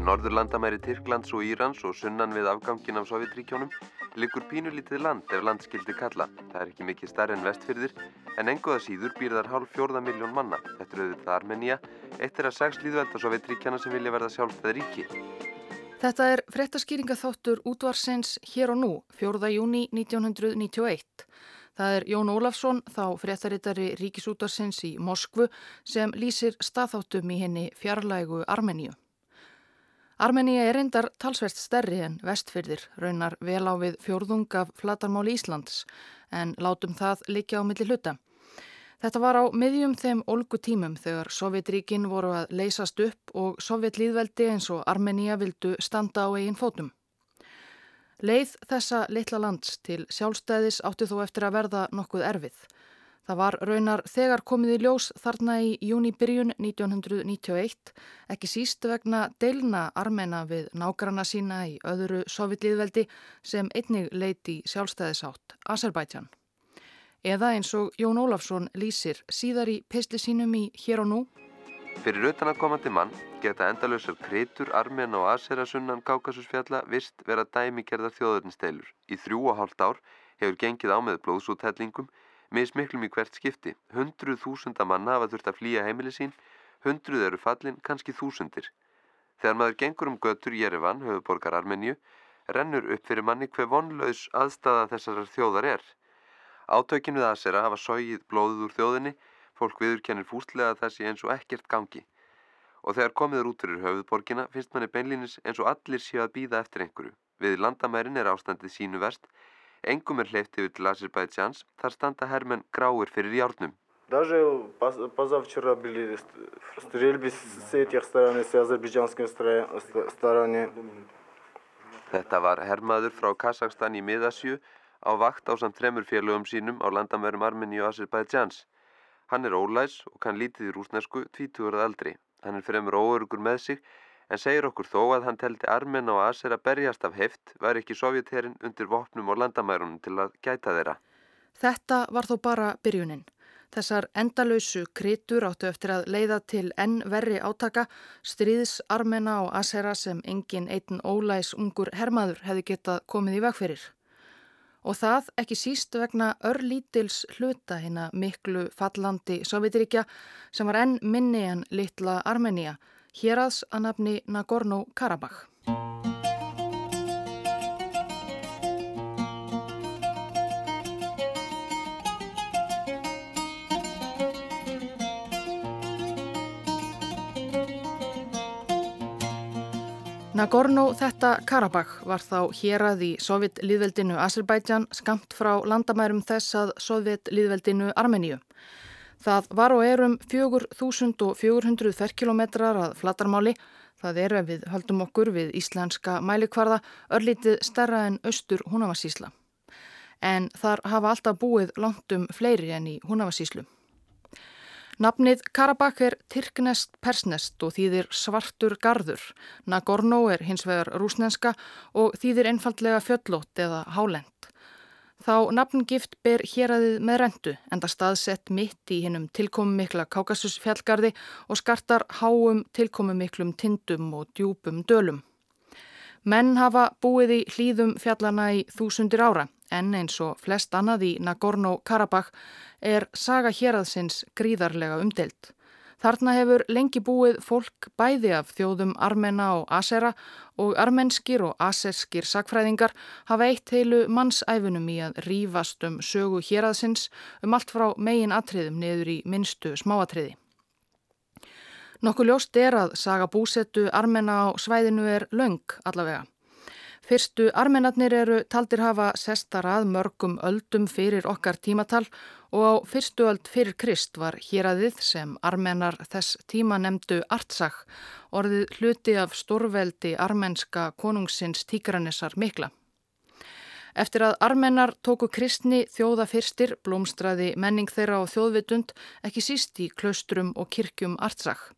Við norðurlandamæri Tyrklands og Írans og sunnan við afgangin af Sovjetríkjónum liggur pínulítið land ef land skildi kalla. Það er ekki mikið starri en vestfyrðir en engoða síður býr þar hálf fjórða miljón manna. Þetta er auðvitað Armenia, eitt er að sex líðvelda Sovjetríkjana sem vilja verða sjálfstæð ríki. Þetta er frettaskýringaþáttur útvarsins hér og nú, 4. júni 1991. Það er Jón Ólafsson, þá frettarittari ríkisútvarsins í Moskvu sem lýsir staðáttum í henni fjarlægu Armeníu. Armenia er reyndar talsvert stærri en vestfyrðir, raunar vel á við fjórðung af flatarmáli Íslands, en látum það líka á milli hluta. Þetta var á miðjum þeim olgu tímum þegar Sovjetríkin voru að leysast upp og Sovjetlýðveldi eins og Armenia vildu standa á eigin fótum. Leið þessa litla lands til sjálfstæðis átti þó eftir að verða nokkuð erfið. Það var raunar þegar komið í ljós þarna í júnibyrjun 1991, ekki síst vegna deilna armena við nágranna sína í öðru sovitlýðveldi sem einnig leiti sjálfstæðisátt, Azerbaijan. Eða eins og Jón Ólafsson lýsir síðar í pisli sínum í hér og nú. Fyrir auðvitaðnakomandi mann geta endalösar kritur, armen og aserasunnan Kákasusfjalla vist vera dæmigerðar þjóðurnisteilur. Í þrjú og hálft ár hefur gengið á með blóðsúthellingum mismiklum í hvert skipti. Hundruð þúsunda manna hafa þurft að flýja heimili sín, hundruð eru fallin, kannski þúsundir. Þegar maður gengur um götur Jerevan, höfuborgar Armenju, rennur upp fyrir manni hver vonlaus aðstafa þessar þjóðar er. Átökin við Asera hafa sógið blóðuð úr þjóðinni, fólk viðurkennir fústlega að það sé eins og ekkert gangi. Og þegar komiður út fyrir höfuborgina finnst manni beinlínis eins og allir séu að býða eftir einhverju. Við landamærin er ástandið sínu verst, Engum er hleyft yfir til Azerbaidsjans þar standa hermenn gráir fyrir hjárnum. Þetta var hermaður frá Kazakstan í miðasju á vakt á samt þremur félögum sínum á landamærum Armeni og Azerbaidsjans. Hann er ólæs og kann lítið í rúsnesku, tvítugur að aldri. Hann er fremur óörugur með sig en segir okkur þó að hann teldi armen og aser að berjast af heft var ekki sovjetherrin undir vopnum og landamærunum til að gæta þeirra. Þetta var þó bara byrjunin. Þessar endalausu kritur áttu eftir að leiða til enn verri átaka stríðs armena og asera sem engin einn ólæs ungur hermaður hefði getað komið í vegferir. Og það ekki síst vegna örlítils hluta hérna miklu fallandi Sovjetiríkja sem var enn minni en litla Armenia héraðs að nafni Nagorno-Karabakh. Nagorno þetta Karabakh var þá hérað í Sovjet-líðveldinu Azerbaijan skamt frá landamærum þess að Sovjet-líðveldinu Armeníu. Það var og er um 4400 ferkilometrar að flatarmáli. Það er ef við höldum okkur við íslenska mælikvarða örlítið stærra en austur Húnavarsísla. En þar hafa alltaf búið langt um fleiri enn í Húnavarsíslu. Nafnið Karabakh er tyrknest persnest og þýðir svartur gardur. Nagorno er hins vegar rúsnenska og þýðir einfallega fjöllót eða hálend. Þá nafngift ber héræðið með rendu en það staðsett mitt í hinnum tilkomumikla Kákasusfjallgarði og skartar háum tilkomumiklum tindum og djúpum dölum. Menn hafa búið í hlýðum fjallana í þúsundir ára en eins og flest annað í Nagorno-Karabakh er saga héræðsins gríðarlega umdelt. Þarna hefur lengi búið fólk bæði af þjóðum armena og asera og armenskir og aserskir sakfræðingar hafa eitt heilu mannsæfunum í að rýfast um sögu héraðsins um allt frá megin atriðum neður í minnstu smáatriði. Nokkuð ljóst er að saga búsettu armena á svæðinu er laung allavega. Fyrstu armenarnir eru taldir hafa sestar að mörgum öldum fyrir okkar tímatal og á fyrstu öld fyrir Krist var héradið sem armenar þess tíma nefndu Artsakh, orðið hluti af stórveldi armenska konungsins tíkrannisar mikla. Eftir að armenar tóku kristni þjóða fyrstir blómstraði menning þeirra á þjóðvitund ekki síst í klaustrum og kirkjum Artsakh.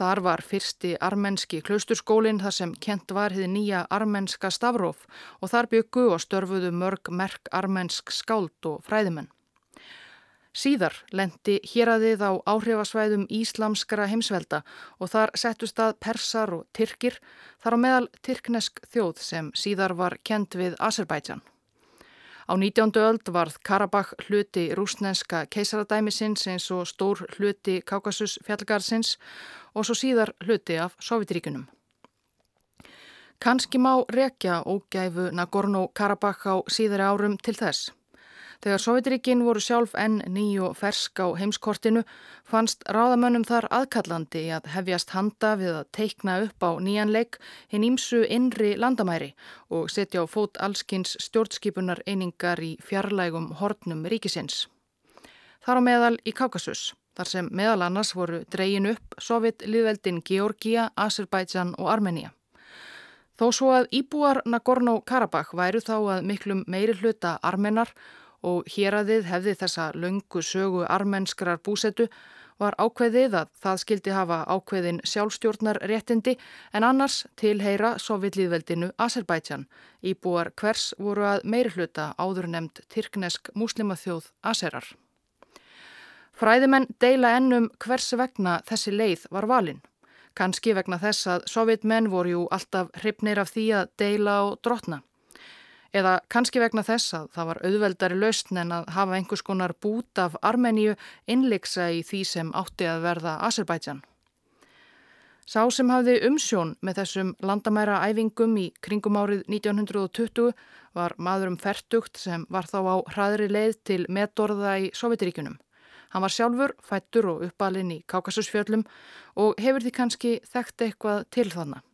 Þar var fyrsti armenski klausturskólinn þar sem kent var hið nýja armenska stafróf og þar byggu og störfuðu mörg merk armensk skáld og fræðimenn. Síðar lendi héradið á áhrifasvæðum íslamskra heimsvelda og þar settust að persar og tyrkir þar á meðal tyrknesk þjóð sem síðar var kent við Azerbaijan. Á 19. öld varð Karabakh hluti rúsnenska keisaradæmisins eins og stór hluti Kaukasus fjallgarsins og svo síðar hluti af Sovjetríkunum. Kanski má rekja ógæfu Nagorno-Karabakh á síðari árum til þess. Þegar Sovjetiríkin voru sjálf enn nýju fersk á heimskortinu fannst ráðamönnum þar aðkallandi að hefjast handa við að teikna upp á nýjanleik hinn ímsu innri landamæri og setja á fót allskins stjórnskipunar einingar í fjarlægum hornum ríkisins. Þar á meðal í Kaukasus, þar sem meðal annars voru dreyin upp Sovjet-liðveldin Georgia, Azerbaijan og Armenia. Þó svo að íbúar Nagorno-Karabakh væru þá að miklum meiri hluta armenar og héradið hefði þessa löngu sögu armenskrar búsetu var ákveðið að það skildi hafa ákveðin sjálfstjórnar réttindi en annars tilheyra Sovjetlíðveldinu Azerbaijan. Íbúar hvers voru að meiri hluta áður nefnd tyrknesk muslimaþjóð Azerar. Fræðimenn deila ennum hvers vegna þessi leið var valinn. Kanski vegna þess að sovjetmenn voru jú alltaf hrypnir af því að deila og drotna. Eða kannski vegna þess að það var auðveldari lausn en að hafa einhvers konar bút af Armeníu innleiksa í því sem átti að verða Azerbaijan. Sá sem hafði umsjón með þessum landamæra æfingum í kringum árið 1920 var maðurum Fertugt sem var þá á hraðri leið til metorða í Sovjetiríkunum. Hann var sjálfur, fættur og uppalinn í Kákasusfjöllum og hefur því kannski þekkt eitthvað til þannig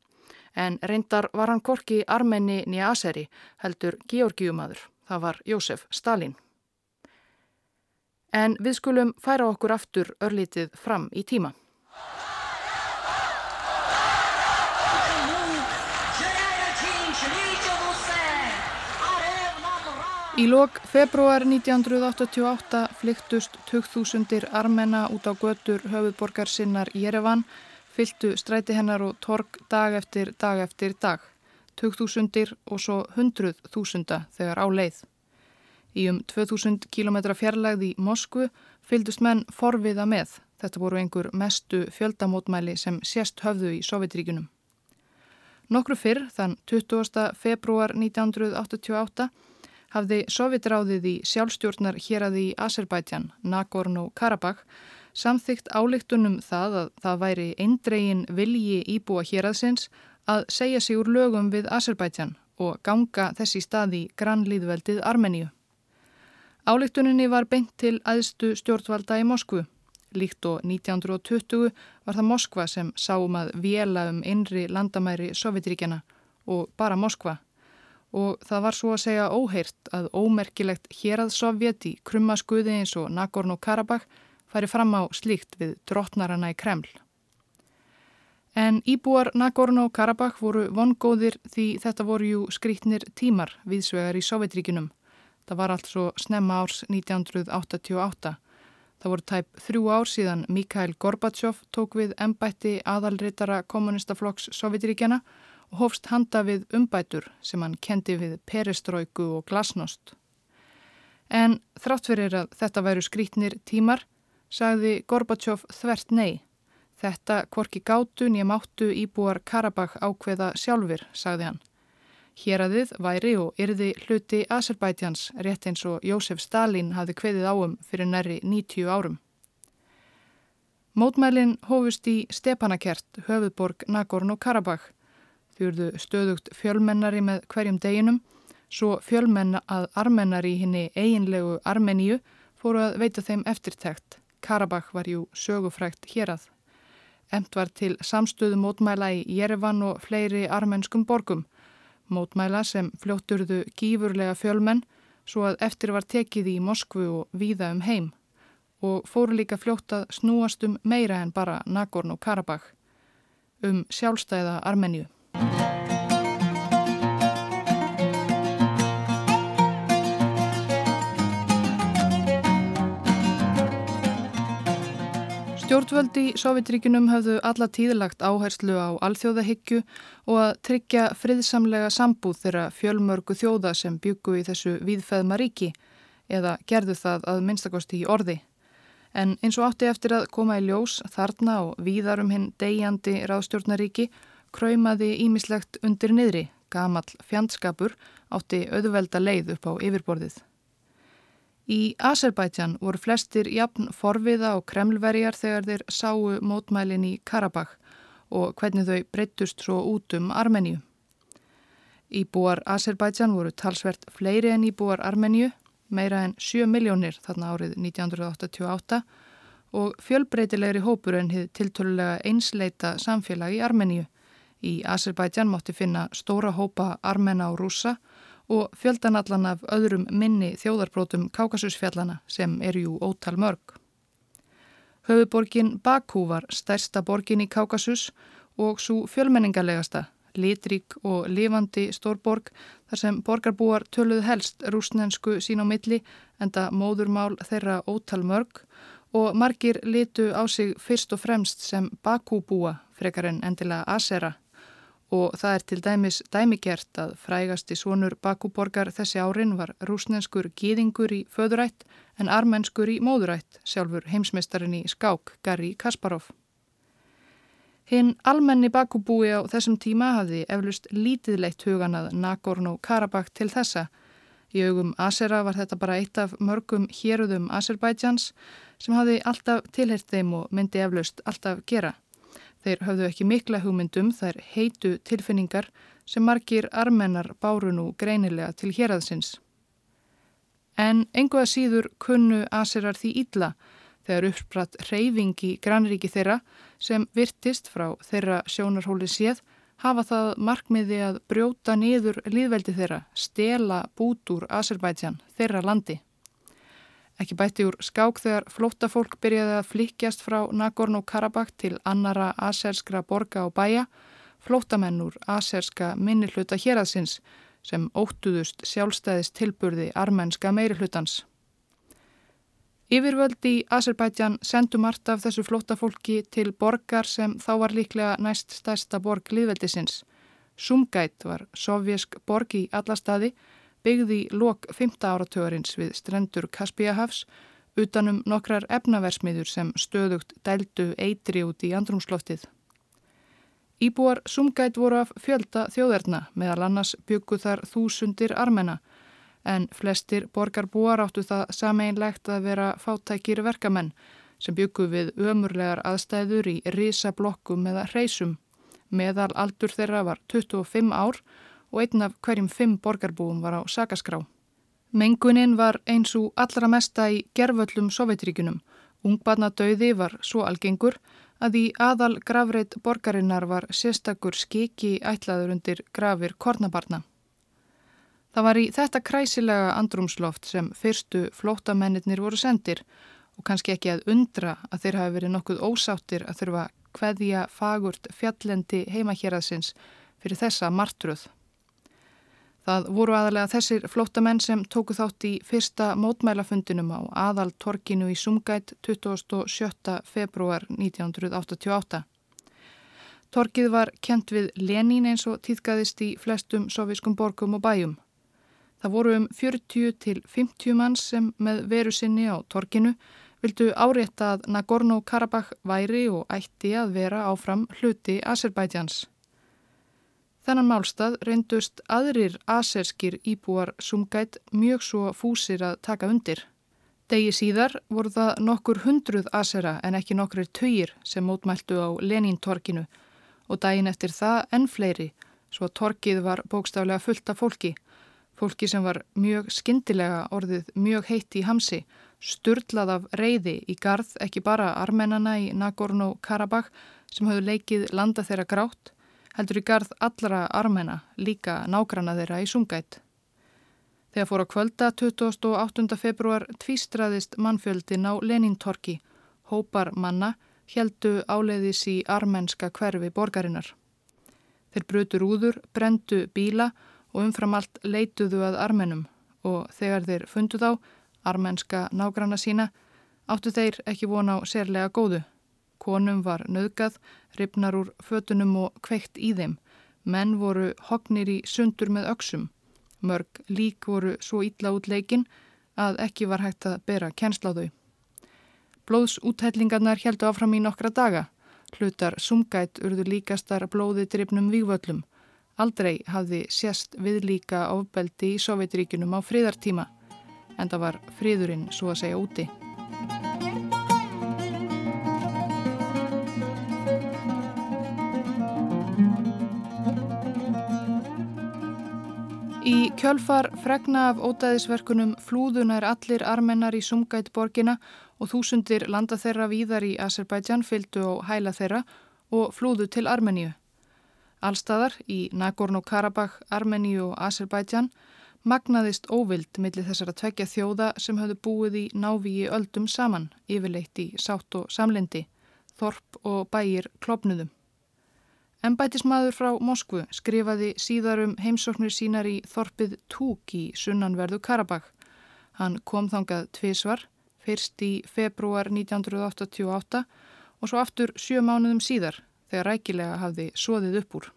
en reyndar var hann korki Armeni nýja Aseri, heldur Georgiumadur. Það var Jósef Stalin. En við skulum færa okkur aftur örlítið fram í tíma. Í lok februar 1988 flyktust 2000 armena út á götur höfuborgar sinnar Jerevan fyltu stræti hennar og torg dag eftir dag eftir dag, 2000 og svo 100.000 þegar á leið. Í um 2000 km fjarlægði í Moskvu fylgdust menn forviða með. Þetta voru einhver mestu fjöldamótmæli sem sérst höfðu í Sovjetríkunum. Nokkru fyrr, þann 20. februar 1988, hafði Sovjetráðið í sjálfstjórnar hér að í Azerbaijan, Nagorno-Karabakh, samþygt álíktunum það að það væri eindregin vilji íbúa héraðsins að segja sig úr lögum við Azerbaijan og ganga þessi staði grannlýðveldið Armeníu. Álíktuninni var beint til aðstu stjórnvalda í Moskvu. Líkt og 1920 var það Moskva sem sáum að vela um einri landamæri Sovjetríkjana og bara Moskva. Og það var svo að segja óheirt að ómerkilegt hér að Sovjet í krummaskuði eins og Nagorno-Karabakh færi fram á slíkt við drottnarana í Kreml. En íbúar Nagorno-Karabakh voru vongóðir því þetta voru jú skrítnir tímar viðsvegar í Sovjetríkunum. Það var allt svo snemma árs 1988. Það voru tæp þrjú ár síðan Mikhail Gorbachev tók við embætti aðalritara kommunistaflokks Sovjetríkjana og hófst handa við umbætur sem hann kendi við pereströyku og glasnost. En þrátt fyrir að þetta væru skrítnir tímar sagði Gorbachev þvert nei. Þetta kvorki gátun ég máttu íbúar Karabakh ákveða sjálfur, sagði hann. Héradið væri og yrði hluti Azerbaidsjans rétt eins og Jósef Stalin hafði kveðið áum fyrir næri 90 árum. Mótmælin hófust í Stepanakert, höfuðborg Nagorno-Karabakh. Þjúrðu stöðugt fjölmennari með hverjum deginum, svo fjölmenna að armennari henni eiginlegu Armeníu fóru að veita þeim eftirtækt. Karabakh var jú sögufrækt hér að. Emt var til samstöðu mótmæla í Jerevan og fleiri armenskum borgum. Mótmæla sem fljótturðu gífurlega fjölmenn svo að eftir var tekið í Moskvu og víða um heim og fóru líka fljótt að snúast um meira en bara Nagorn og Karabakh um sjálfstæða Armenju. Stjórnvöldi í Sovjetríkinum hafðu alla tíðlagt áherslu á alþjóðahyggju og að tryggja friðsamlega sambúð þeirra fjölmörgu þjóða sem byggu í þessu víðfæðma ríki eða gerðu það að minnstakosti í orði. En eins og átti eftir að koma í ljós þarna og víðarum hinn degjandi ráðstjórnaríki kröymaði ímislegt undir niðri, gamall fjandskapur átti auðvelda leið upp á yfirborðið. Í Azerbaijan voru flestir jafn forviða og kremlverjar þegar þeir sáu mótmælin í Karabakh og hvernig þau breyttust svo út um Armeníu. Íbúar Azerbaijan voru talsvert fleiri en íbúar Armeníu, meira en 7 miljónir þarna árið 1988 og fjölbreytilegri hópur en hið tiltölulega einsleita samfélag í Armeníu. Í Azerbaijan mátti finna stóra hópa armena og rúsa og fjöldanallan af öðrum minni þjóðarbrótum Kákasusfjallana sem er jú ótal mörg. Höfuborgin Bakú var stærsta borgin í Kákasus og svo fjölmenningarlegasta, litrík og lifandi stórborg þar sem borgarbúar töluð helst rúsnensku sín á milli enda móðurmál þeirra ótal mörg og margir litu á sig fyrst og fremst sem Bakúbúa frekar en endilega Asera og það er til dæmis dæmigert að frægasti svonur Bakúborgar þessi árin var rúsnenskur gýðingur í föðurætt en armenskur í móðurætt, sjálfur heimsmeistarinn í skák Gary Kasparov. Hinn almenni Bakúbúi á þessum tíma hafði eflust lítið leitt hugan að Nagorno-Karabakh til þessa. Í augum Asera var þetta bara eitt af mörgum héruðum Azerbaidsjans sem hafði alltaf tilhert þeim og myndi eflust alltaf gera. Þeir höfðu ekki mikla hugmyndum þær heitu tilfinningar sem margir armennar báru nú greinilega til héraðsins. En enguða síður kunnu asirar því ítla þegar uppspratt reyfing í grannríki þeirra sem virtist frá þeirra sjónarhóli séð hafa það markmiði að brjóta niður líðveldi þeirra, stela bút úr Azerbaijan, þeirra landi. Ekki bætti úr skák þegar flóttafólk byrjaði að flikjast frá Nagorno-Karabakh til annara aserskra borga og bæja, flóttamenn úr aserska minnilhuta héraðsins sem óttuðust sjálfstæðis tilburði armenska meirihlutans. Yfirvöldi í Azerbaijan sendu margt af þessu flóttafólki til borgar sem þá var líklega næst stærsta borg liðveldisins. Sumgait var sovjersk borg í alla staði byggði lok 5. áratögarins við strendur Kaspíahafs utanum nokkrar efnaversmiður sem stöðugt dældu eitri út í andrumsloftið. Íbúar sumgætt voru af fjölda þjóðerna meðal annars byggu þar þúsundir armena en flestir borgarbúar áttu það sameinlegt að vera fátækir verkamenn sem byggu við ömurlegar aðstæður í risablokkum eða hreysum. Meðal aldur þeirra var 25 ár og einn af hverjum fimm borgarbúum var á sakaskrá. Mengunin var eins og allra mesta í gerföllum Sovjetríkunum. Ungbarnadauði var svo algengur að í aðal gravreit borgarinnar var sérstakur skiki ætlaður undir grafir kornabarna. Það var í þetta kræsilega andrumsloft sem fyrstu flótamennir voru sendir og kannski ekki að undra að þeir hafi verið nokkuð ósáttir að þurfa hveðja fagurt fjallendi heimahjeraðsins fyrir þessa martruð. Það voru aðalega þessir flóttamenn sem tóku þátt í fyrsta mótmælafundinum á aðal torkinu í Sumgætt 27. februar 1988. Torkið var kent við Lenín eins og týðgæðist í flestum soviskum borgum og bæjum. Það voru um 40 til 50 manns sem með veru sinni á torkinu vildu árétta að Nagorno-Karabakh væri og ætti að vera áfram hluti Azerbaidsjans. Þennan málstað reyndust aðrir aserskir íbúar sumgætt mjög svo fúsir að taka undir. Degi síðar voru það nokkur hundruð asera en ekki nokkur töyir sem mótmæltu á Lenín-torkinu og daginn eftir það enn fleiri svo að torkið var bókstaflega fullt af fólki. Fólki sem var mjög skindilega orðið mjög heitt í hamsi, sturlað af reyði í garð ekki bara armennana í Nagorno-Karabakh sem hafðu leikið landa þeirra grátt heldur í garð allra armena, líka nágrana þeirra í sungætt. Þegar fór á kvölda 28. februar tvístraðist mannfjöldin á Lenintorki, hópar manna, heldu áleiðis í armenska hverfi borgarinnar. Þeir brutur úður, brendu bíla og umfram allt leituðu að armenum og þegar þeir fundu þá, armenska nágrana sína, áttu þeir ekki vona á sérlega góðu. Konum var nöðgað, ripnar úr fötunum og kveikt í þeim. Menn voru hognir í sundur með öksum. Mörg lík voru svo ítla út leikin, að ekki var hægt að bera kennsla á þau. Blóðsúthellingarnar heldu áfram í nokkra daga. Hlutar sumgætt urðu líkastar blóði drifnum vývöllum. Aldrei hafði sérst viðlíka ofbeldi í Sovjetríkunum á fríðartíma en það var fríðurinn svo að segja úti. Kjölfar fregna af ótaðisverkunum flúðunar allir armennar í Sumgætt borgina og þúsundir landa þeirra víðar í Azerbaijan fylgdu á hæla þeirra og flúðu til Armeníu. Allstaðar í Nagorno-Karabakh, Armeníu og Azerbaijan magnaðist óvild millir þessara tvekja þjóða sem höfðu búið í návíi öldum saman, yfirleitt í sátt og samlendi, þorp og bæir klopnuðum. Embætismadur frá Moskvu skrifaði síðarum heimsóknir sínar í þorpið Túk í sunnanverðu Karabakh. Hann kom þangað tvísvar, fyrst í februar 1988 og svo aftur sjö mánuðum síðar þegar rækilega hafði soðið upp úr.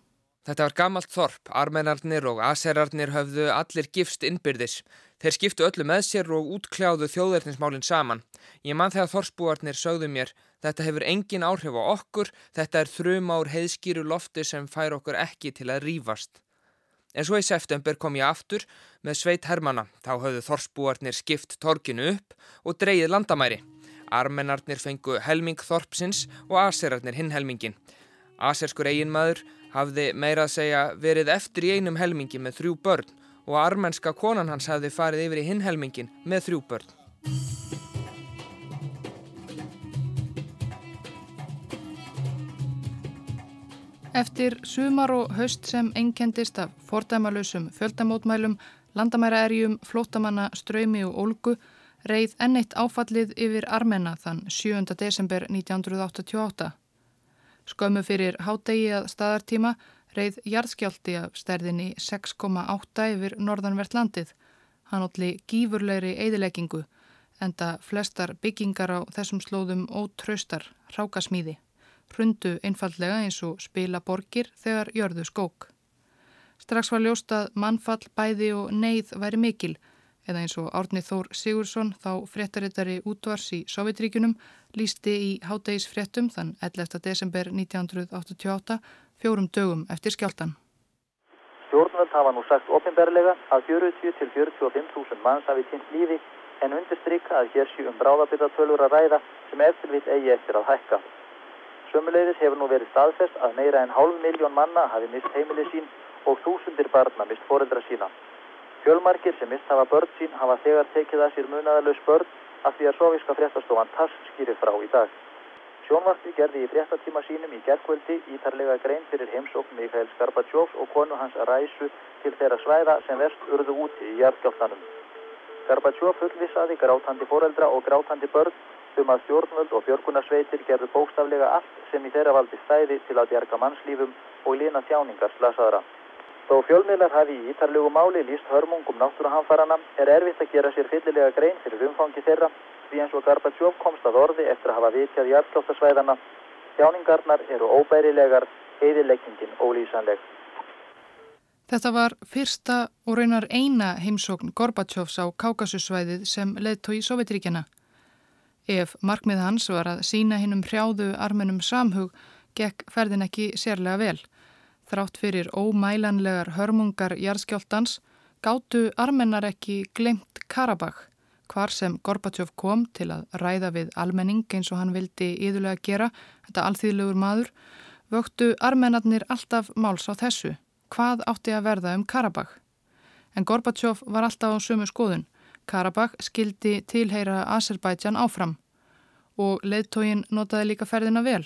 Þetta var gammalt þorp, armenarnir og aserarnir höfðu allir gifst innbyrðis. Þeir skiptu öllu með sér og útkljáðu þjóðverðnismálinn saman. Ég mann þegar þorspúarnir sögðu mér, þetta hefur engin áhrif á okkur, þetta er þrjum ár heiðskýru lofti sem fær okkur ekki til að rýfast. En svo í september kom ég aftur með sveit hermana, þá höfðu þorspúarnir skipt torkinu upp og dreyið landamæri. Armenarnir fengu helming þorpsins og aserarnir hinn helmingin. Aserskur eiginmaður hafði meira að segja verið eftir í einum helmingi með þrjú börn og armenska konan hans hafði farið yfir í hinn helmingin með þrjú börn. Eftir sumar og haust sem einkendist af fordæmalösum fjöldamótmælum, landamæraerjum, flótamanna, ströymi og olgu reið enneitt áfallið yfir Armena þann 7. desember 1988. Skömmu fyrir hádegi að staðartíma reið jarðskjálti af stærðinni 6,8 yfir norðanvert landið. Hann allir gífurlegri eðileggingu enda flestar byggingar á þessum slóðum ótraustar, rákasmíði. Hrundu einfallega eins og spila borgir þegar jörðu skók. Strax var ljóst að mannfall, bæði og neyð væri mikil eða eins og Árni Þór Sigursson þá fréttarittari útvars í Sovjetríkunum lísti í hátægisfréttum þann 11. desember 1988 fjórum dögum eftir skjáltan. Stjórnvöld hafa nú sagt ofinberlega að 40-45.000 manns hafi týnt lífi en undirstrykka að hér séum bráðabittatölur að ræða sem eftirvitt eigi eftir að hækka. Sömulegðis hefur nú verið staðfest að meira en hálf miljón manna hafi mist heimilið sín og þúsundir barna mist foreldra sína. Fjölmarkir sem mist hafa börn sín hafa þegar tekið að sér munaðalus börn af því að soviska fréttastofan TASS skýrir frá í dag. Sjónvarti gerði í fréttatíma sínum í gerðkvöldi ítarlega grein fyrir heimsókn Mikael Skarbatsjóf og konu hans ræsu til þeirra svæða sem verst urðu úti í hjartgjáltanum. Skarbatsjóf fullvisaði grátandi foreldra og grátandi börn um að stjórnvöld og björgunarsveitir gerðu bókstaflega allt sem í þeirra valdi stæði til að bjarga mannslífum og lína þjáningar slasaðra. Þó fjölmiðlar hafi í ítarlegu máli líst hörmungum náttúruhanfarana er erfitt að gera sér fyllilega grein fyrir umfangi þeirra því eins og Gorbachev komst að orði eftir að hafa vitjað hjartlóttasvæðana. Þjáningarnar eru óbærilegar, heiðileggingin ólýsanleg. Þetta var fyrsta og raunar eina heimsókn Gorbachevs á Kákasusvæðið sem leðtói í Sovjetríkjana. Ef markmið hans var að sína hinnum hrjáðu armenum samhug, gekk ferðin ekki sérlega vel. Þrátt fyrir ómælanlegar hörmungar jarðskjáltans gáttu armennar ekki glemt Karabakh, hvar sem Gorbachev kom til að ræða við almenning eins og hann vildi yðurlega gera, þetta alþýðlegur maður, vöktu armennarnir alltaf máls á þessu. Hvað átti að verða um Karabakh? En Gorbachev var alltaf á sömu skoðun. Karabakh skildi tilheyra Azerbaijan áfram og leðtógin notaði líka ferðina vel.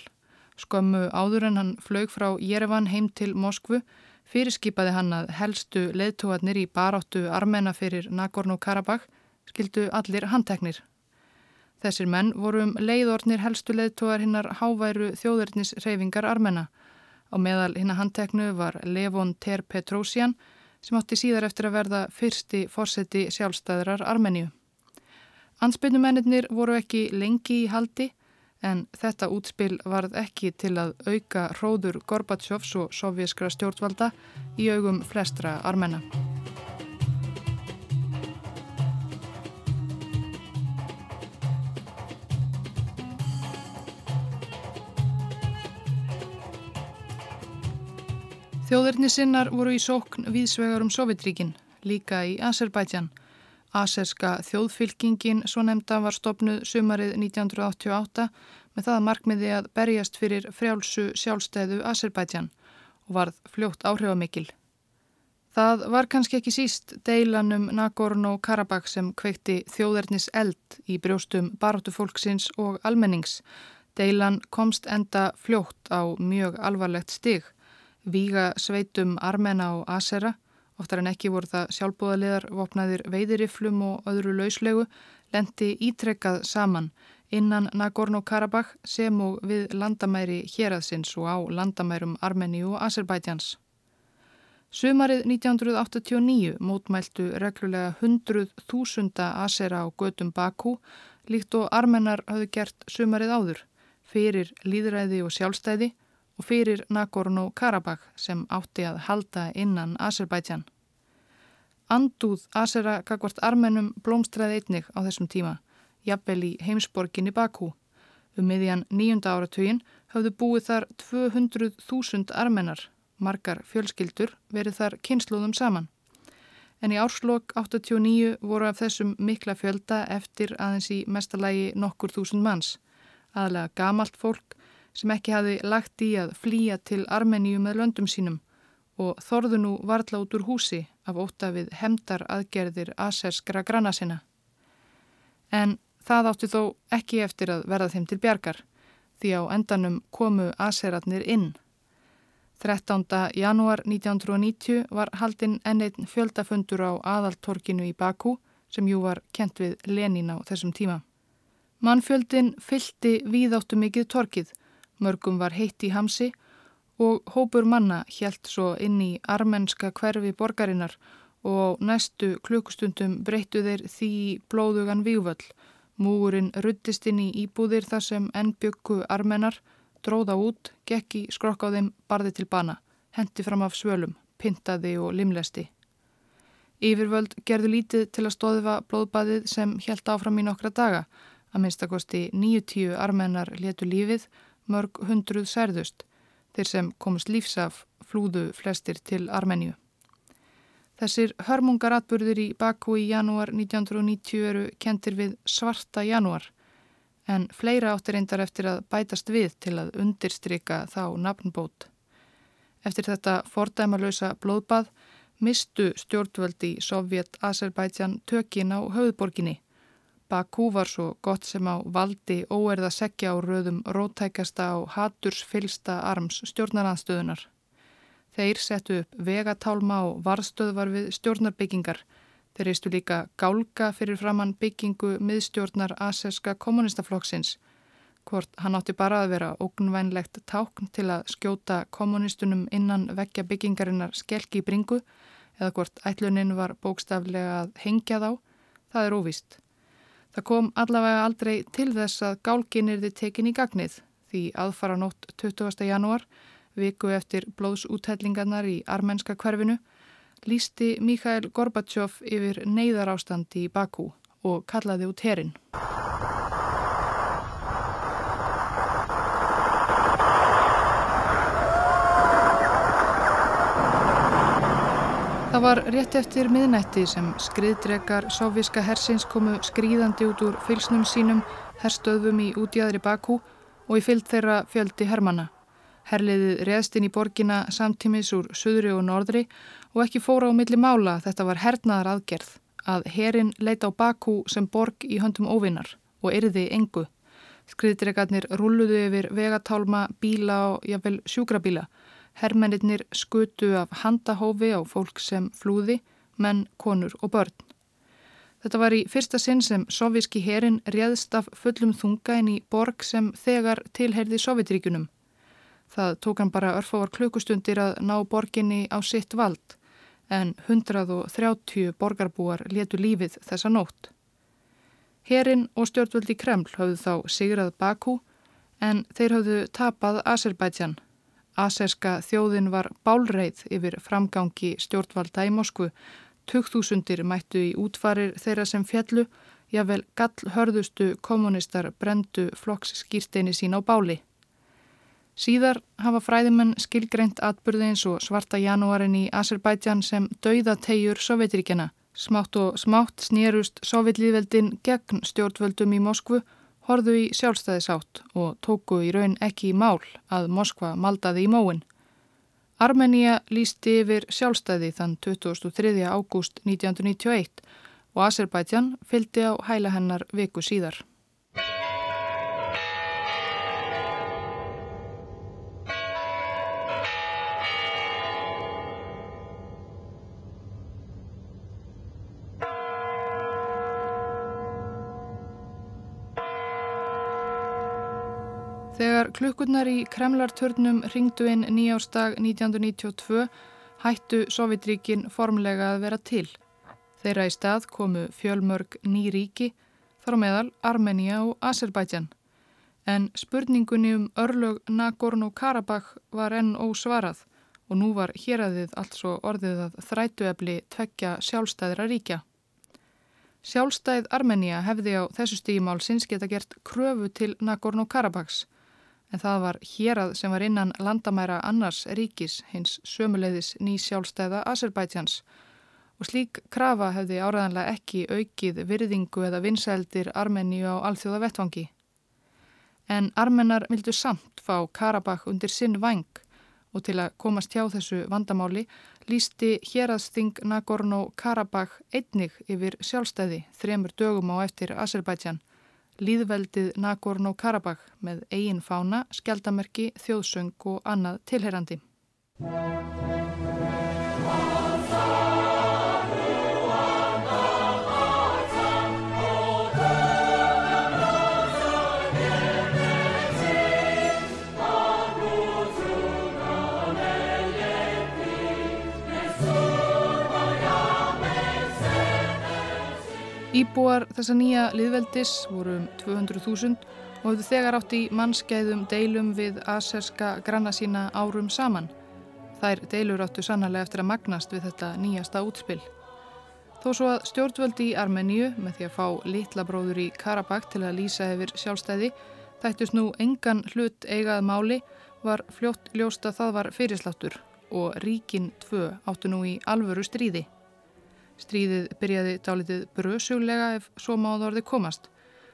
Skömmu áður en hann flög frá Jerevan heim til Moskvu fyrirskipaði hann að helstu leðtóarnir í baráttu armena fyrir Nagorno-Karabakh skildu allir handteknir. Þessir menn voru um leiðornir helstu leðtóar hinnar háværu þjóðurnis reyfingar armena. Á meðal hinnar handteknu var Levon Ter Petrosian sem átti síðar eftir að verða fyrsti fórseti sjálfstæðrar Armeníu. Ansbyrnumennir voru ekki lengi í haldi en þetta útspil varð ekki til að auka hróður Gorbatsjófs og sovjískra stjórnvalda í augum flestra armenna. Þjóðurnisinnar voru í sókn viðsvegar um Sovjetríkin, líka í Azerbaijan. Aserska þjóðfylkingin, svo nefnda, var stopnuð sumarið 1988 með það markmiði að berjast fyrir frjálsu sjálfstæðu Azerbaijan og varð fljótt áhrifamikil. Það var kannski ekki síst deilanum Nagorno-Karabakh sem kveikti þjóðernis eld í brjóstum baróttufólksins og almennings. Deilan komst enda fljótt á mjög alvarlegt stig. Víga sveitum Armena og Asera, oftar en ekki voru það sjálfbúðaliðar vopnaðir veiðiriflum og öðru lauslegu, lendi ítrekkað saman innan Nagorno-Karabakh sem og við landamæri héraðsins og á landamærum Armeni og Azerbaiджans. Sumarið 1989 mótmæltu reglulega 100.000 Asera á gödum Bakú líkt og armennar hafðu gert sumarið áður fyrir líðræði og sjálfstæði og fyrir Nagorno-Karabakh sem átti að halda innan Azerbaijan. Andúð Azera kakvart armennum blómstræði einnig á þessum tíma, jafnvel í heimsborginni Bakú. Um miðjan nýjunda áratugin hafðu búið þar 200.000 armennar, margar fjölskyldur, verið þar kynsluðum saman. En í árslokk 89 voru af þessum mikla fjölda eftir aðeins í mestalagi nokkur þúsund manns, aðlega gamalt fólk sem ekki hafi lagt í að flýja til Armeníu með löndum sínum og þorðu nú varla út úr húsi af óta við hemdar aðgerðir aserskra granna sinna. En það átti þó ekki eftir að verða þeim til bjargar því á endanum komu aseratnir inn. 13. janúar 1990 var haldinn enneitt fjöldafundur á aðaltorkinu í Bakú sem jú var kent við Lenin á þessum tíma. Mannfjöldin fylti víðáttu mikið torkið Mörgum var heitt í hamsi og hópur manna hjælt svo inn í armenska hverfi borgarinnar og næstu klukkustundum breyttu þeir því blóðugan vývöll. Múurinn ruttist inn í íbúðir þar sem enn byggu armennar, dróða út, gekk í skrokk á þeim, barði til bana, hendi fram af svölum, pintaði og limlesti. Yfirvöld gerðu lítið til að stóðifa blóðbaðið sem hjælt áfram í nokkra daga. Að minnstakosti 90 armennar letu lífið mörg hundruð særðust, þeir sem komist lífsaf flúðu flestir til Armenju. Þessir hörmungaratburðir í Baku í janúar 1990 eru kentir við svarta janúar, en fleira áttir reyndar eftir að bætast við til að undirstryka þá nafnbót. Eftir þetta fordæmalösa blóðbað mistu stjórnvöldi Sovjet-Azerbaijan tökin á höfðborginni Bakú var svo gott sem á valdi óerða segja á röðum rótækasta á hatursfylsta arms stjórnaranstöðunar. Þeir settu upp vegatálma og varstöðvar við stjórnarbyggingar. Þeir reistu líka gálga fyrir framann byggingu miðstjórnar aseska kommunistaflokksins. Hvort hann átti bara að vera ógnvænlegt tákn til að skjóta kommunistunum innan vekja byggingarinnar skelki í bringu eða hvort ætluninn var bókstaflega að hengja þá, það er óvist. Það kom allavega aldrei til þess að gálgin er þið tekin í gagnið því aðfara nótt 20. janúar, viku eftir blóðsúthellingarnar í armenska hverfinu, lísti Mikhail Gorbachev yfir neyðar ástandi í Bakú og kallaði út herin. Það var rétt eftir miðnætti sem skriðdrekar sovjíska hersins komu skrýðandi út úr fylsnum sínum, herstöðum í útjæðri Bakú og í fyllt þeirra fjöldi hermana. Herliðið reðst inn í borgina samtímis úr söðri og norðri og ekki fóra á milli mála þetta var hernaðar aðgerð að herin leita á Bakú sem borg í höndum óvinnar og erði engu. Skriðdrekarnir rulluðu yfir vegatálma, bíla og jáfnvel sjúkrabíla Hermennir skutu af handahófi á fólk sem flúði, menn, konur og börn. Þetta var í fyrsta sinn sem sovíski herin réðst af fullum þunga inn í borg sem þegar tilherði Sovjetríkunum. Það tók hann bara örfávar klukkustundir að ná borginni á sitt vald en 130 borgarbúar letu lífið þessa nótt. Herin og stjórnvöldi Kreml hafðu þá sigrað Bakú en þeir hafðu tapað Azerbaijan Aserska þjóðin var bálreið yfir framgangi stjórnvalda í Moskvu. Tugþúsundir mættu í útfarir þeirra sem fjallu, jável gall hörðustu kommunistar brendu flokks skýrsteini sín á báli. Síðar hafa fræðimenn skilgreint atbyrði eins og svarta janúarin í Azerbaijan sem dauðategjur Sovjetiríkjana. Smátt og smátt snýrust Sovjetlíðveldin gegn stjórnvöldum í Moskvu, horðu í sjálfstæðisátt og tóku í raun ekki í mál að Moskva maldaði í móin. Armenia lísti yfir sjálfstæði þann 23. ágúst 1991 og Azerbaijan fylgdi á hæla hennar viku síðar. Klukkurnar í Kremlartörnum ringdu inn nýjástag 1992 hættu Sovjetríkin formlega að vera til. Þeirra í stað komu fjölmörg ný ríki, þar á meðal Armenia og Azerbaijan. En spurningunni um örlög Nagorno-Karabakh var enn ósvarað og nú var héræðið altså orðið að þrætuefli tvekja sjálfstæðra ríkja. Sjálfstæð Armenia hefði á þessu stígimálsins geta gert kröfu til Nagorno-Karabakhs en það var hérað sem var innan landamæra annars ríkis hins sömuleiðis ný sjálfstæða Azerbaidsjans og slík krafa hefði áraðanlega ekki aukið virðingu eða vinsældir Armeníu á alþjóða vettvangi. En armenar vildu samt fá Karabakh undir sinn vang og til að komast hjá þessu vandamáli lísti héraðsting Nagorno-Karabakh einnig yfir sjálfstæði þremur dögum á eftir Azerbaidsjan líðveldið Nagorno-Karabakh með eigin fána, skjaldamerki, þjóðsöng og annað tilherandi. Íbúar þessa nýja liðveldis voru um 200.000 og hefðu þegar átt í mannskeiðum deilum við aserska granna sína árum saman. Þær deilur áttu sannarlega eftir að magnast við þetta nýjasta útspill. Þó svo að stjórnvöldi í Armeníu með því að fá litla bróður í Karabakh til að lýsa yfir sjálfstæði þættust nú engan hlut eigað máli var fljótt ljósta það var fyrirsláttur og ríkin tvö áttu nú í alvöru stríði. Stríðið byrjaði dálitið bröðsuglega ef svo máðu orði komast.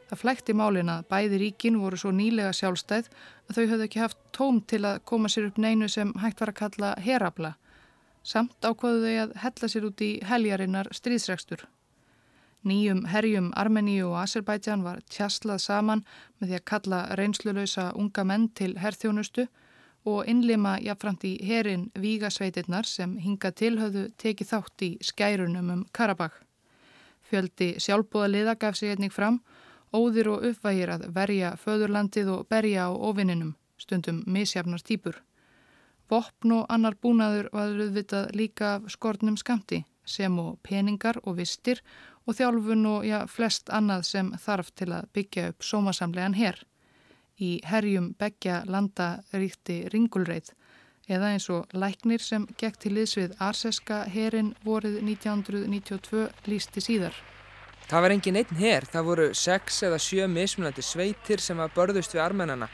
Það flækti málin að bæði ríkin voru svo nýlega sjálfstæð að þau höfðu ekki haft tóm til að koma sér upp neinu sem hægt var að kalla herabla. Samt ákvaðu þau að hella sér út í heljarinnar stríðsregstur. Nýjum herjum Armeníu og Azerbaijan var tjaslað saman með því að kalla reynslulösa unga menn til herþjónustu og innlima jáfnframt í herin vígasveitirnar sem hinga tilhauðu tekið þátt í skærunum um Karabakh. Fjöldi sjálfbúða liða gaf sig einnig fram, óðir og uppvægir að verja föðurlandið og berja á ofinninum, stundum misjafnar týpur. Vopn og annar búnaður var auðvitað líka af skortnum skamti, sem og peningar og vistir og þjálfun og já, flest annað sem þarf til að byggja upp sómasamlegan herr. Í herjum begja landa ríkti ringulreið eða eins og læknir sem gekk til liðsvið Arseska herin vorið 1992 lísti síðar. Það var engin einn her, það voru sex eða sjö mismunandi sveitir sem að börðust við armennana.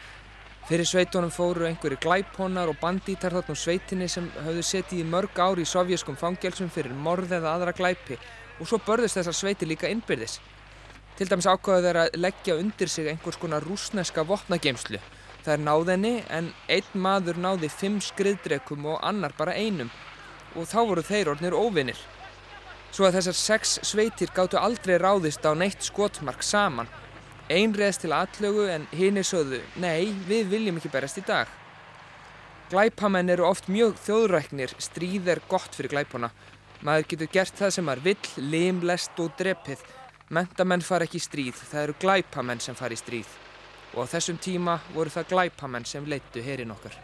Fyrir sveitunum fóru einhverju glæphónar og bandítar þarna úr sveitinni sem hafðu setið í mörg ári í sovjaskum fangelsum fyrir morð eða aðra glæpi og svo börðust þessar sveitir líka innbyrðis. Til dæmis ákvaðu þeir að leggja undir sig einhvers konar rúsneska vopnageimslu. Það er náðinni en einn maður náði fimm skriðdrekum og annar bara einum og þá voru þeir orðnir óvinnir. Svo að þessar sex sveitir gáttu aldrei ráðist á neitt skotmark saman. Einn reðst til atlögu en hinn er sögðu, nei, við viljum ekki berast í dag. Glæpamenn eru oft mjög þjóðræknir, stríð er gott fyrir glæpona. Maður getur gert það sem maður vill, limlest og drepið Mentamenn far ekki í stríð, það eru glæpamenn sem far í stríð og á þessum tíma voru það glæpamenn sem leittu herin okkar.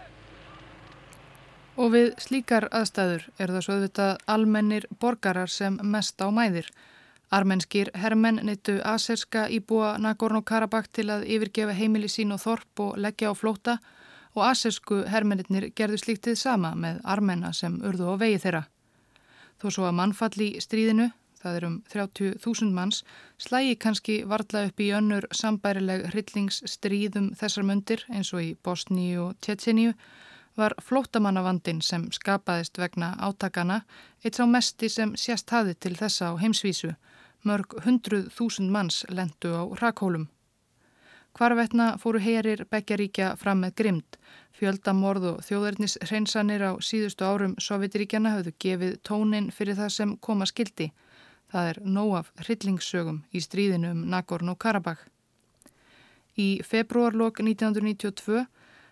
Og við slíkar aðstæður er það svo auðvitað almennir borgarar sem mest á mæðir. Armenskir hermenn neittu aserska íbúa Nagorno-Karabakh til að yfirgefa heimili sín og þorp og leggja á flóta og asersku hermennir gerðu slíktið sama með armenna sem urðu á vegi þeirra. Þó svo að mannfall í stríðinu það er um 30.000 manns, slægi kannski varðla upp í önnur sambærileg hryllingsstríðum þessar mundir eins og í Bosni og Tjetjeníu, var flótamannavandin sem skapaðist vegna átakana eitt sá mesti sem sérst hafi til þessa á heimsvísu. Mörg hundruð þúsund manns lendu á rakhólum. Hvarvetna fóru heyrir Beggjaríkja fram með grimd. Fjöldamorð og þjóðarnis hreinsanir á síðustu árum Sovjetiríkjana hafðu gefið tónin fyrir það sem koma skildi. Það er nóg af hryllingssögum í stríðinu um Nagorno-Karabakh. Í februarlokk 1992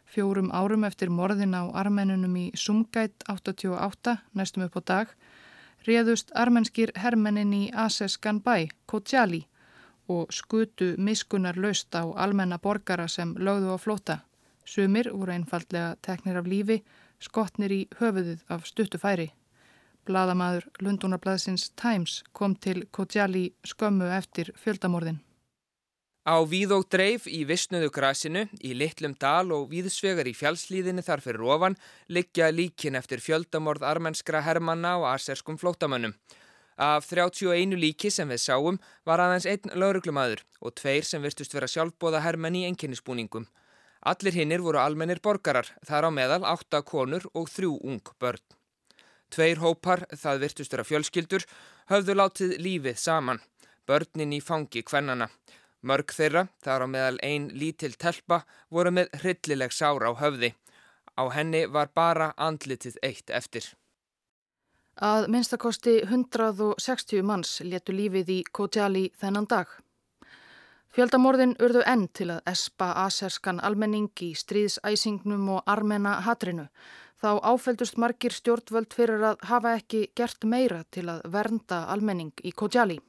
Fjórum árum eftir morðin á armenunum í Sumgætt 88, næstum upp á dag, réðust armenskir hermennin í Aseskan bæ, Kotjali, og skutu miskunnar löst á almenna borgara sem lögðu á flóta. Sumir voru einfallega teknir af lífi, skotnir í höfuðið af stuttufæri. Bladamadur Lundunarblaðsins Times kom til Kotjali skömmu eftir fjöldamorðin. Á víð og dreif í vissnuðu grasinu, í litlum dal og víðsvegar í fjálslíðinni þar fyrir ofan liggja líkin eftir fjöldamorð armenskra hermanna og aserskum flótamönnum. Af 31 líki sem við sáum var aðeins einn lauruglumadur og tveir sem virtust vera sjálfbóða hermenn í enginnispúningum. Allir hinnir voru almennir borgarar, þar á meðal átta konur og þrjú ung börn. Tveir hópar, það virtust vera fjölskyldur, höfðu látið lífið saman, börnin í fangi kvennana. Mörg þeirra, þar á meðal einn lítil telpa, voru með hryllileg sára á höfði. Á henni var bara andlitið eitt eftir. Að minnstakosti 160 manns letu lífið í Kotjali þennan dag. Fjöldamorðin urðu enn til að espa aserskan almenning í stríðsæsingnum og armena hatrinu. Þá áfældust margir stjórnvöld fyrir að hafa ekki gert meira til að vernda almenning í Kotjali.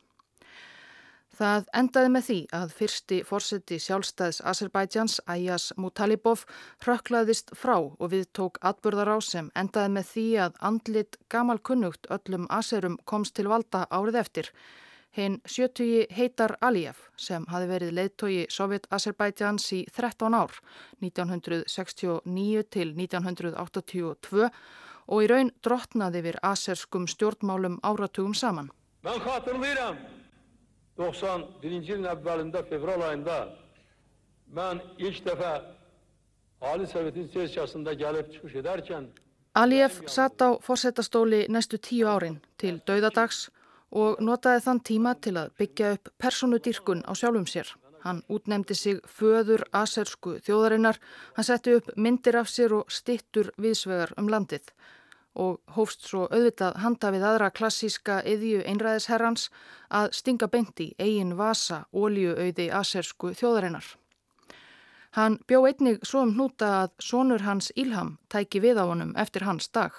Það endaði með því að fyrsti fórseti sjálfstæðs Azerbaidsjans, Ayas Mutalibov, hrökklaðist frá og við tók atbyrðar á sem endaði með því að andlit gamalkunnugt öllum Azerum komst til valda árið eftir. Hinn 70 heitar Aliyev sem hafi verið leiðtogi Sovjet-Azerbaidsjans í 13 ár, 1969 til 1982 og í raun drottnaði við aserskum stjórnmálum áratugum saman. 91 yılın evvelinde fevral ayında ben ilk defa Ali Sovjetin sesçasında gelip çıkış ederken Aliyev satt á fórsetastóli næstu tíu árin til dauðadags og notaði þann tíma til að byggja upp personudýrkun á sjálfum sér. Hann útnemdi sig föður asersku þjóðarinnar, hann setti upp myndir af sér og stittur viðsvegar um landið og hófst svo auðvitað handa við aðra klassíska yðju einræðisherrans að stinga beint í eigin vasa ólíuauði asersku þjóðarinnar. Hann bjó einnig svo um hnúta að sonur hans Ílham tæki við á honum eftir hans dag.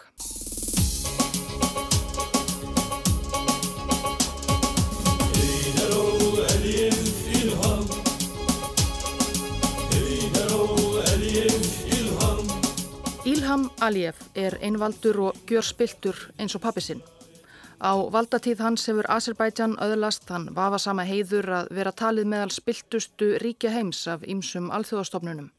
Ilham Aliyev er einvaldur og gjörspiltur eins og pappi sinn. Á valdatíð hans hefur Azerbaijan öðlast þann vafasama heiður að vera talið meðal spiltustu ríkja heims af ýmsum alþjóðastofnunum.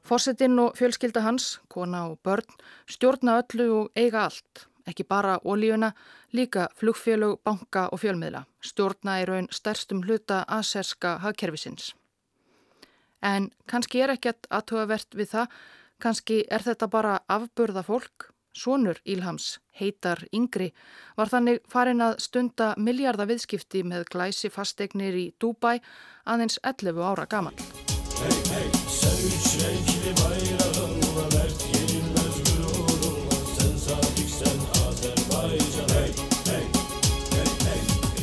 Fossetinn og fjölskylda hans, kona og börn, stjórna öllu og eiga allt. Ekki bara ólíuna, líka flugfélög, banka og fjölmiðla. Stjórna er raun stærstum hluta aserska hagkerfisins. En kannski er ekkert aðtöðavert við það Kanski er þetta bara afburða fólk. Sónur Ílhams, heitar yngri, var þannig farin að stunda miljardaviðskipti með glæsi fastegnir í Dubai aðeins 11 ára gaman. Hey, hey,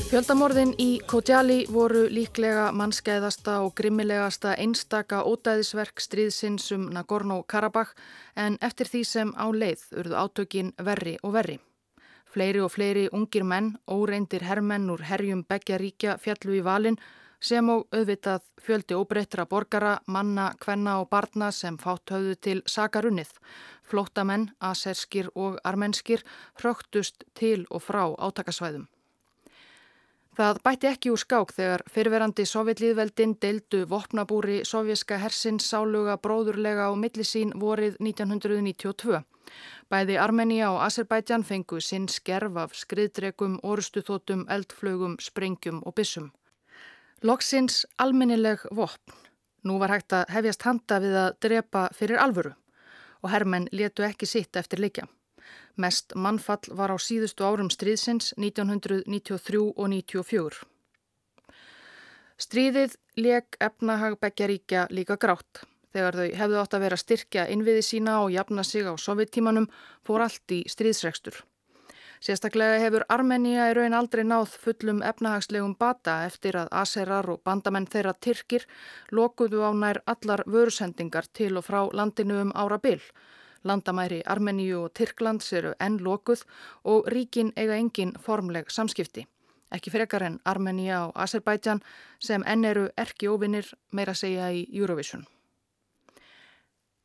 Fjöldamorðin í Kotjali voru líklega mannskeiðasta og grimmilegasta einstaka ódæðisverk stríðsins um Nagorno-Karabakh en eftir því sem á leið urðu átökin verri og verri. Fleiri og fleiri ungir menn, óreindir herrmenn úr herjum begja ríkja fjallu í valin sem á auðvitað fjöldi óbreyttra borgara, manna, kvenna og barna sem fátt höfðu til sakarunnið. Flótamenn, aserskir og armenskir hröktust til og frá átakasvæðum. Það bætti ekki úr skák þegar fyrverandi sovjetlýðveldin deildu vopnabúri sovjerska hersins sáluga bróðurlega á millisín vorið 1992. Bæði Armenia og Azerbaijan fengu sinn skerf af skriðdregum, orustuþótum, eldflögum, sprengjum og bissum. Loksins almennileg vopn. Nú var hægt að hefjast handa við að drepa fyrir alvöru og hermenn letu ekki sitt eftir leikja. Mest mannfall var á síðustu árum stríðsins 1993 og 1994. Stríðið leik efnahag Beggjaríkja líka grátt. Þegar þau hefðu átt að vera styrkja innviði sína og jafna sig á sovjettímanum fór allt í stríðsregstur. Sérstaklega hefur Armenia í raun aldrei náð fullum efnahagslegum bata eftir að aserar og bandamenn þeirra Tyrkir lokuðu á nær allar vörusendingar til og frá landinu um ára byll. Landamæri Armeníu og Tyrklands eru enn lokuð og ríkin eiga engin formleg samskipti. Ekki frekar en Armenia og Azerbaijan sem enn eru erki óvinnir meira segja í Eurovision.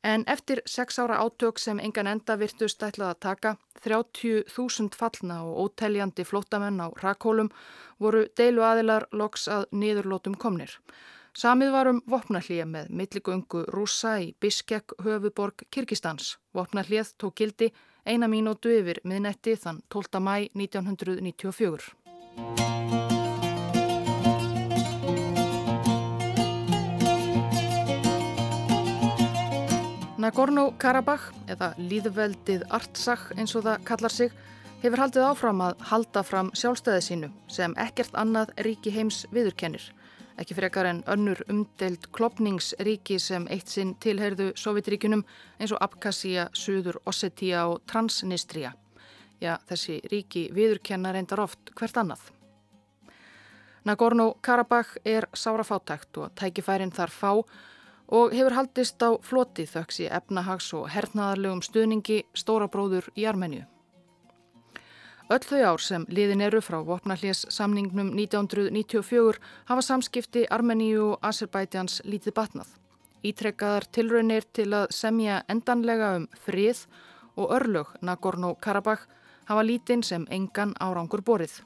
En eftir sex ára átök sem engan enda virtust ætlað að taka, 30.000 fallna og óteljandi flótamenn á rakkólum voru deilu aðilar loks að niðurlótum komnir. Samið varum vopnallíja með milligöngu rúsa í Biskek höfuborg Kirkistans. Vopnallíð tók gildi eina mínútu yfir miðnetti þann 12. mæ 1994. Nagorno-Karabakh, eða líðveldið Artsakh eins og það kallar sig, hefur haldið áfram að halda fram sjálfstæði sínu sem ekkert annað ríki heims viðurkennir. Ekki frekar en önnur umdelt klopningsríki sem eitt sinn tilheyrðu Sovjetríkunum eins og Abkhazia, Suður, Ossetia og Transnistria. Já, þessi ríki viðurkenna reyndar oft hvert annað. Nagorno-Karabakh er sára fátækt og tækifærin þar fá og hefur haldist á floti þöks í efnahags og hernaðarlegum stuðningi stóra bróður í Armenju. Öll þau ár sem liðin eru frá Vopnallés samningnum 1994 hafa samskipti Armeníu og Azerbaijáns lítið batnað. Ítrekkaðar tilraunir til að semja endanlega um frið og örlög Nagorno-Karabakh hafa lítinn sem engan árangur borið.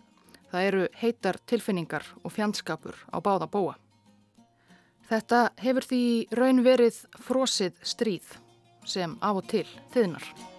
Það eru heitar tilfinningar og fjandskapur á báða bóa. Þetta hefur því raun verið frosið stríð sem af og til þiðnar.